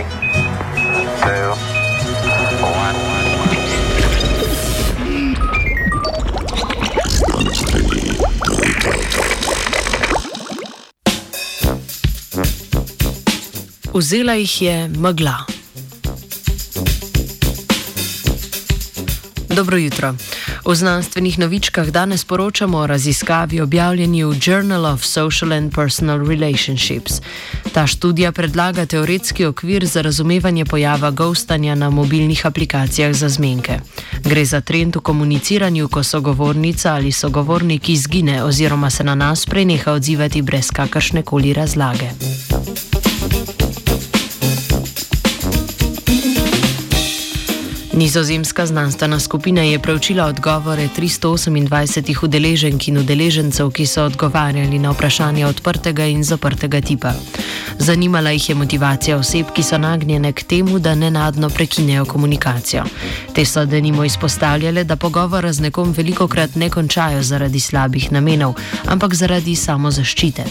Three, two, one. Vzela jih je. Dobro jutro. V znanstvenih novičkah danes poročamo o raziskavi objavljeni v Journal of Social and Personal Relationships. Ta študija predlaga teoretski okvir za razumevanje pojava ghostanja na mobilnih aplikacijah za zmenke. Gre za trend v komuniciranju, ko sogovornica ali sogovornik izgine oziroma se na nas preneha odzivati brez kakršne koli razlage. Nizozemska znanstvena skupina je preučila odgovore 328 udeleženk in udeležencev, ki so odgovarjali na vprašanja odprtega in zaprtega tipa. Zanimala jih je motivacija oseb, ki so nagnjene k temu, da nenadno prekinejo komunikacijo. Te so denimo izpostavljale, da pogovora z nekom veliko krat ne končajo zaradi slabih namenov, ampak zaradi samozaščite.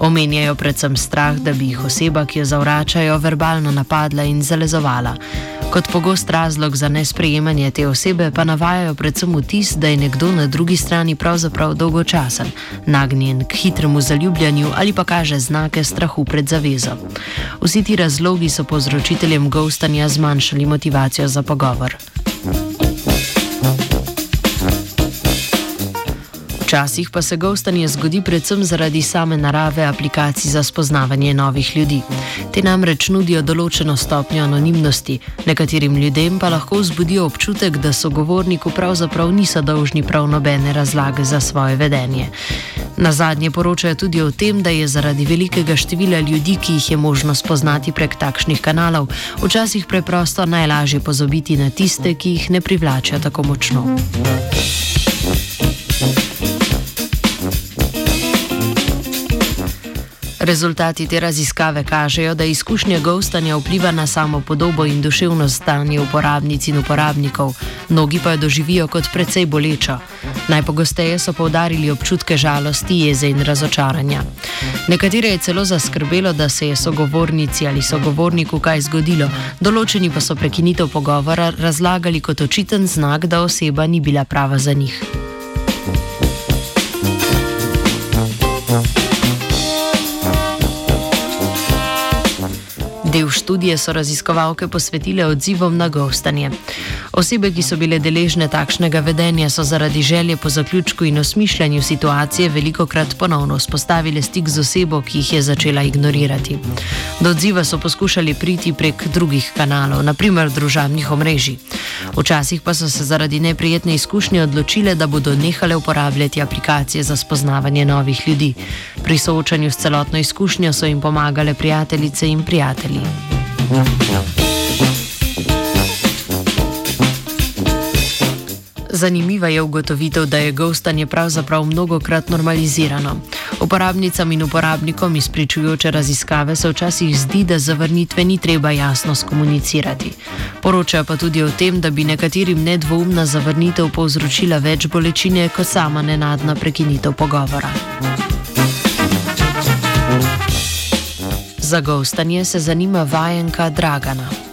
Omenjajo predvsem strah, da bi jih oseba, ki jo zavračajo, verbalno napadla in zalezovala. Kot pogost razlog za nesprejemanje te osebe pa navajajo predvsem vtis, da je nekdo na drugi strani pravzaprav dolgočasen, nagnjen k hitremu zaljubljanju ali pa kaže znake strahu pred zavezo. Vsi ti razlogi so povzročiteljem ghostanja zmanjšali motivacijo za pogovor. Včasih pa se ghostanje zgodi predvsem zaradi same narave aplikacij za spoznavanje novih ljudi. Te namreč nudijo določeno stopnjo anonimnosti, nekaterim ljudem pa lahko vzbudijo občutek, da sogovorniku pravzaprav niso dolžni prav nobene razlage za svoje vedenje. Na zadnje poročajo tudi o tem, da je zaradi velikega števila ljudi, ki jih je možno spoznati prek takšnih kanalov, včasih preprosto najlažje pozabiti na tiste, ki jih ne privlačijo tako močno. Rezultati te raziskave kažejo, da izkušnja ghostanja vpliva na samo podobo in duševno stanje uporabnic in uporabnikov, mnogi pa jo doživijo kot precej bolečo. Najpogosteje so povdarili občutke žalosti, jeze in razočaranja. Nekatere je celo zaskrbelo, da se je sogovornici ali sogovorniku kaj zgodilo, določeni pa so prekinitev pogovora razlagali kot očiten znak, da oseba ni bila prava za njih. Študije so raziskovalke posvetile odzivom na ghostanje. Osebe, ki so bile deležne takšnega vedenja, so zaradi želje po zaključku in osmišljanju situacije veliko krat ponovno vzpostavile stik z osebo, ki jih je začela ignorirati. Do odziva so poskušali priti prek drugih kanalov, naprimer družabnih omrežij. Včasih pa so se zaradi neprijetne izkušnje odločile, da bodo nehale uporabljati aplikacije za spoznavanje novih ljudi. Pri soočanju s celotno izkušnjo so jim pomagale prijateljice in prijatelji. Zanimiva je ugotovitev, da je ghostanje pravzaprav mnogokrat normalizirano. Uporabnicam in uporabnikom izpričujoče raziskave se včasih zdi, da zavrnitve ni treba jasno skomunicirati. Poročajo pa tudi o tem, da bi nekaterim nedvoumna zavrnitev povzročila več bolečine kot sama nenadna prekinitev pogovora. Za ghostanje se zanima vajenka Dragana.